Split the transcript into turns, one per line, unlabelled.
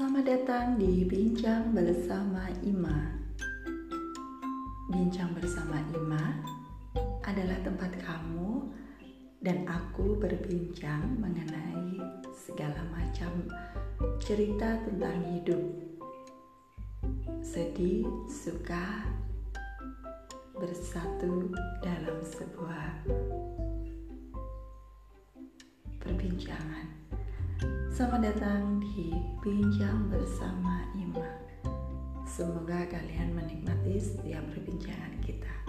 Selamat datang di Bincang Bersama Ima. Bincang Bersama Ima adalah tempat kamu dan aku berbincang mengenai segala macam cerita tentang hidup. Sedih, suka, bersatu dalam sebuah perbincangan. Selamat datang di Bincang Bersama Ima. Semoga kalian menikmati setiap perbincangan kita.